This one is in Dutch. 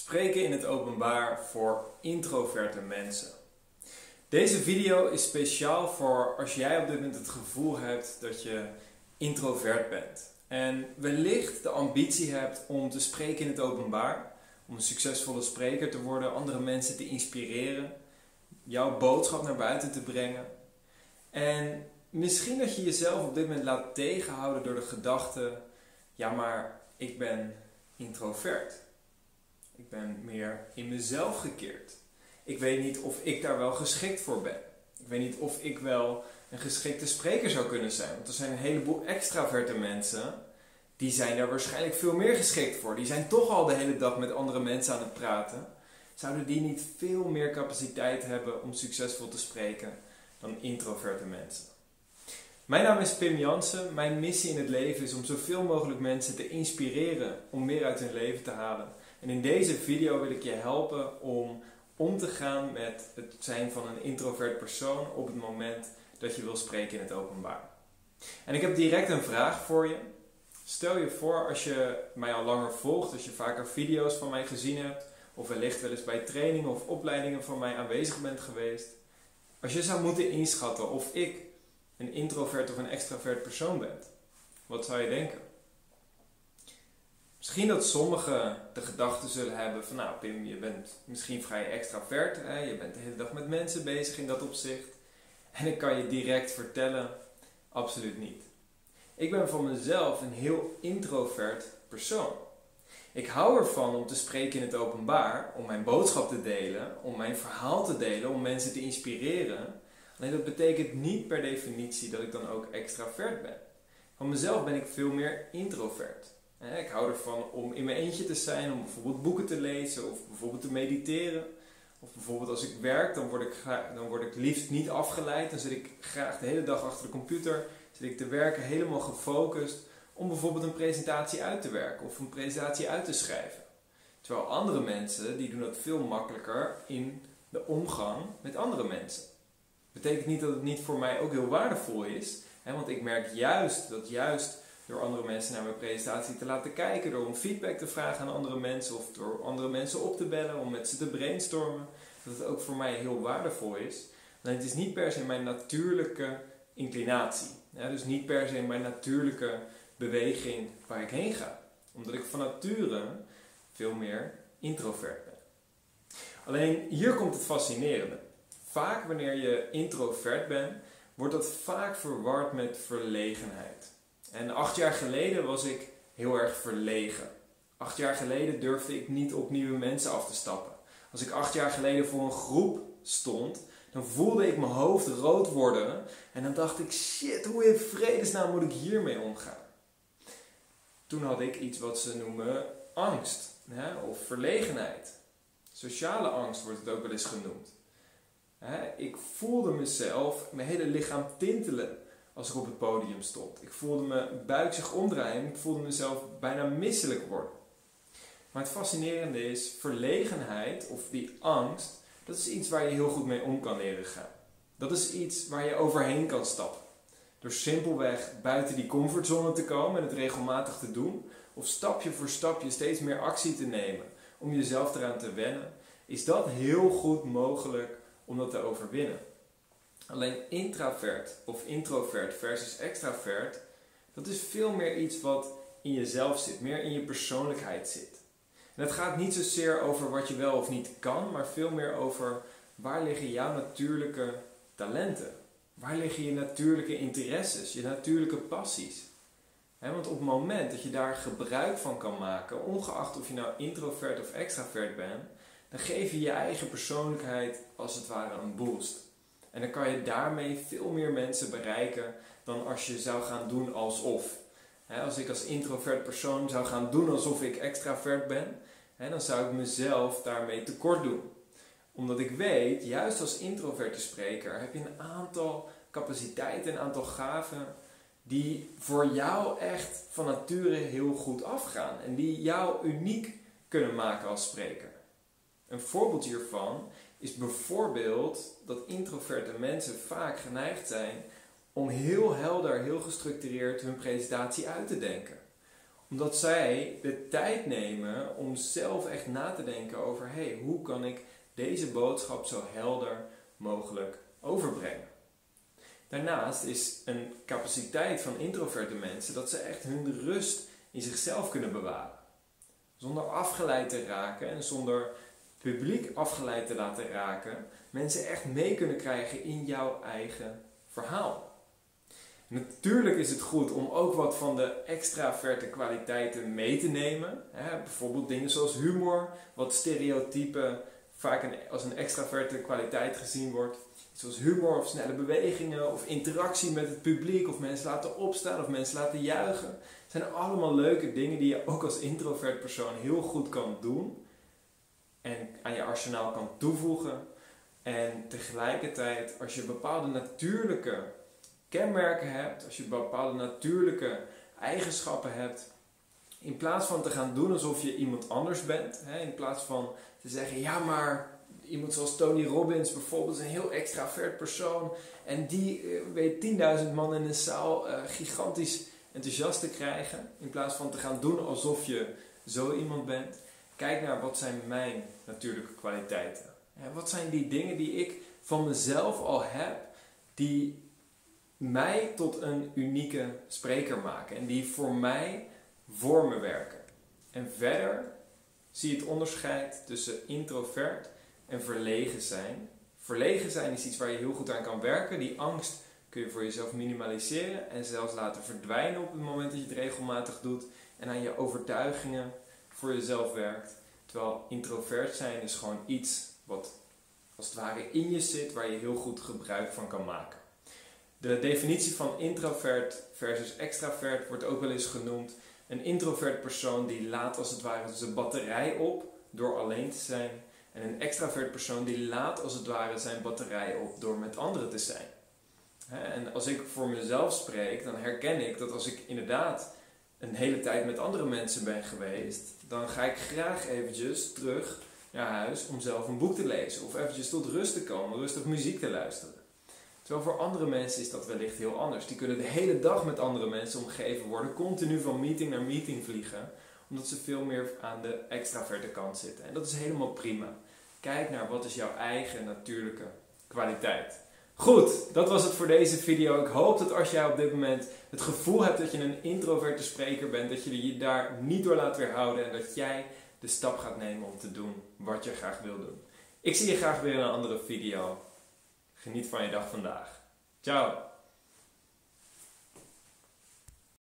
Spreken in het openbaar voor introverte mensen. Deze video is speciaal voor als jij op dit moment het gevoel hebt dat je introvert bent. En wellicht de ambitie hebt om te spreken in het openbaar, om een succesvolle spreker te worden, andere mensen te inspireren, jouw boodschap naar buiten te brengen. En misschien dat je jezelf op dit moment laat tegenhouden door de gedachte: ja, maar ik ben introvert. Ik ben meer in mezelf gekeerd. Ik weet niet of ik daar wel geschikt voor ben. Ik weet niet of ik wel een geschikte spreker zou kunnen zijn. Want er zijn een heleboel extraverte mensen. Die zijn daar waarschijnlijk veel meer geschikt voor. Die zijn toch al de hele dag met andere mensen aan het praten. Zouden die niet veel meer capaciteit hebben om succesvol te spreken dan introverte mensen? Mijn naam is Pim Jansen. Mijn missie in het leven is om zoveel mogelijk mensen te inspireren om meer uit hun leven te halen. En in deze video wil ik je helpen om om te gaan met het zijn van een introvert persoon op het moment dat je wil spreken in het openbaar. En ik heb direct een vraag voor je. Stel je voor als je mij al langer volgt, als je vaker video's van mij gezien hebt, of wellicht wel eens bij trainingen of opleidingen van mij aanwezig bent geweest. Als je zou moeten inschatten of ik een introvert of een extravert persoon ben, wat zou je denken? Misschien dat sommigen de gedachte zullen hebben van nou Pim, je bent misschien vrij extravert, hè? je bent de hele dag met mensen bezig in dat opzicht. En ik kan je direct vertellen, absoluut niet. Ik ben van mezelf een heel introvert persoon. Ik hou ervan om te spreken in het openbaar, om mijn boodschap te delen, om mijn verhaal te delen, om mensen te inspireren. Alleen dat betekent niet per definitie dat ik dan ook extravert ben. Van mezelf ben ik veel meer introvert. Ik hou ervan om in mijn eentje te zijn, om bijvoorbeeld boeken te lezen of bijvoorbeeld te mediteren. Of bijvoorbeeld als ik werk, dan word ik, dan word ik liefst niet afgeleid. Dan zit ik graag de hele dag achter de computer, zit ik te werken helemaal gefocust om bijvoorbeeld een presentatie uit te werken of een presentatie uit te schrijven. Terwijl andere mensen, die doen dat veel makkelijker in de omgang met andere mensen. Betekent niet dat het niet voor mij ook heel waardevol is, hè, want ik merk juist dat juist door andere mensen naar mijn presentatie te laten kijken, door om feedback te vragen aan andere mensen of door andere mensen op te bellen om met ze te brainstormen. Dat het ook voor mij heel waardevol is. Maar het is niet per se mijn natuurlijke inclinatie. Dus niet per se mijn natuurlijke beweging waar ik heen ga. Omdat ik van nature veel meer introvert ben. Alleen hier komt het fascinerende. Vaak wanneer je introvert bent, wordt dat vaak verward met verlegenheid. En acht jaar geleden was ik heel erg verlegen. Acht jaar geleden durfde ik niet op nieuwe mensen af te stappen. Als ik acht jaar geleden voor een groep stond, dan voelde ik mijn hoofd rood worden. En dan dacht ik, shit, hoe in vredesnaam moet ik hiermee omgaan? Toen had ik iets wat ze noemen angst hè, of verlegenheid. Sociale angst wordt het ook wel eens genoemd. Hè, ik voelde mezelf, mijn hele lichaam tintelen als ik op het podium stond. Ik voelde mijn buik zich omdraaien. Ik voelde mezelf bijna misselijk worden. Maar het fascinerende is, verlegenheid of die angst, dat is iets waar je heel goed mee om kan leren gaan. Dat is iets waar je overheen kan stappen. Door simpelweg buiten die comfortzone te komen en het regelmatig te doen, of stapje voor stapje steeds meer actie te nemen om jezelf eraan te wennen, is dat heel goed mogelijk om dat te overwinnen. Alleen introvert of introvert versus extravert, dat is veel meer iets wat in jezelf zit, meer in je persoonlijkheid zit. En het gaat niet zozeer over wat je wel of niet kan, maar veel meer over waar liggen jouw natuurlijke talenten? Waar liggen je natuurlijke interesses, je natuurlijke passies? want op het moment dat je daar gebruik van kan maken, ongeacht of je nou introvert of extravert bent, dan geef je je eigen persoonlijkheid als het ware een boost. En dan kan je daarmee veel meer mensen bereiken dan als je zou gaan doen alsof. als ik als introvert persoon zou gaan doen alsof ik extravert ben, dan zou ik mezelf daarmee tekort doen. Omdat ik weet, juist als introverte spreker heb je een aantal capaciteiten, een aantal gaven die voor jou echt van nature heel goed afgaan en die jou uniek kunnen maken als spreker. Een voorbeeld hiervan is bijvoorbeeld dat introverte mensen vaak geneigd zijn om heel helder, heel gestructureerd hun presentatie uit te denken. Omdat zij de tijd nemen om zelf echt na te denken over: hey, hoe kan ik deze boodschap zo helder mogelijk overbrengen? Daarnaast is een capaciteit van introverte mensen dat ze echt hun rust in zichzelf kunnen bewaren. Zonder afgeleid te raken en zonder publiek afgeleid te laten raken, mensen echt mee kunnen krijgen in jouw eigen verhaal. Natuurlijk is het goed om ook wat van de extraverte kwaliteiten mee te nemen. Hè? Bijvoorbeeld dingen zoals humor, wat stereotypen vaak als een extraverte kwaliteit gezien wordt. Zoals humor of snelle bewegingen of interactie met het publiek of mensen laten opstaan of mensen laten juichen. Het zijn allemaal leuke dingen die je ook als introvert persoon heel goed kan doen en aan je arsenaal kan toevoegen. En tegelijkertijd, als je bepaalde natuurlijke kenmerken hebt, als je bepaalde natuurlijke eigenschappen hebt, in plaats van te gaan doen alsof je iemand anders bent, hè, in plaats van te zeggen, ja maar iemand zoals Tony Robbins bijvoorbeeld is een heel extravert persoon en die uh, weet 10.000 man in een zaal uh, gigantisch enthousiast te krijgen, in plaats van te gaan doen alsof je zo iemand bent. Kijk naar wat zijn mijn natuurlijke kwaliteiten. Wat zijn die dingen die ik van mezelf al heb, die mij tot een unieke spreker maken en die voor mij voor me werken. En verder zie je het onderscheid tussen introvert en verlegen zijn. Verlegen zijn is iets waar je heel goed aan kan werken. Die angst kun je voor jezelf minimaliseren en zelfs laten verdwijnen op het moment dat je het regelmatig doet en aan je overtuigingen voor jezelf werkt. Terwijl introvert zijn is gewoon iets wat als het ware in je zit, waar je heel goed gebruik van kan maken. De definitie van introvert versus extravert wordt ook wel eens genoemd. Een introvert persoon die laat als het ware zijn batterij op door alleen te zijn. En een extravert persoon die laat als het ware zijn batterij op door met anderen te zijn. En als ik voor mezelf spreek, dan herken ik dat als ik inderdaad een hele tijd met andere mensen ben geweest, dan ga ik graag eventjes terug naar huis om zelf een boek te lezen. Of eventjes tot rust te komen, rustig muziek te luisteren. Terwijl voor andere mensen is dat wellicht heel anders. Die kunnen de hele dag met andere mensen omgeven worden, continu van meeting naar meeting vliegen, omdat ze veel meer aan de extraverte kant zitten. En dat is helemaal prima. Kijk naar wat is jouw eigen natuurlijke kwaliteit. Goed, dat was het voor deze video. Ik hoop dat als jij op dit moment het gevoel hebt dat je een introverte spreker bent, dat je je daar niet door laat weerhouden en dat jij de stap gaat nemen om te doen wat je graag wil doen. Ik zie je graag weer in een andere video. Geniet van je dag vandaag. Ciao!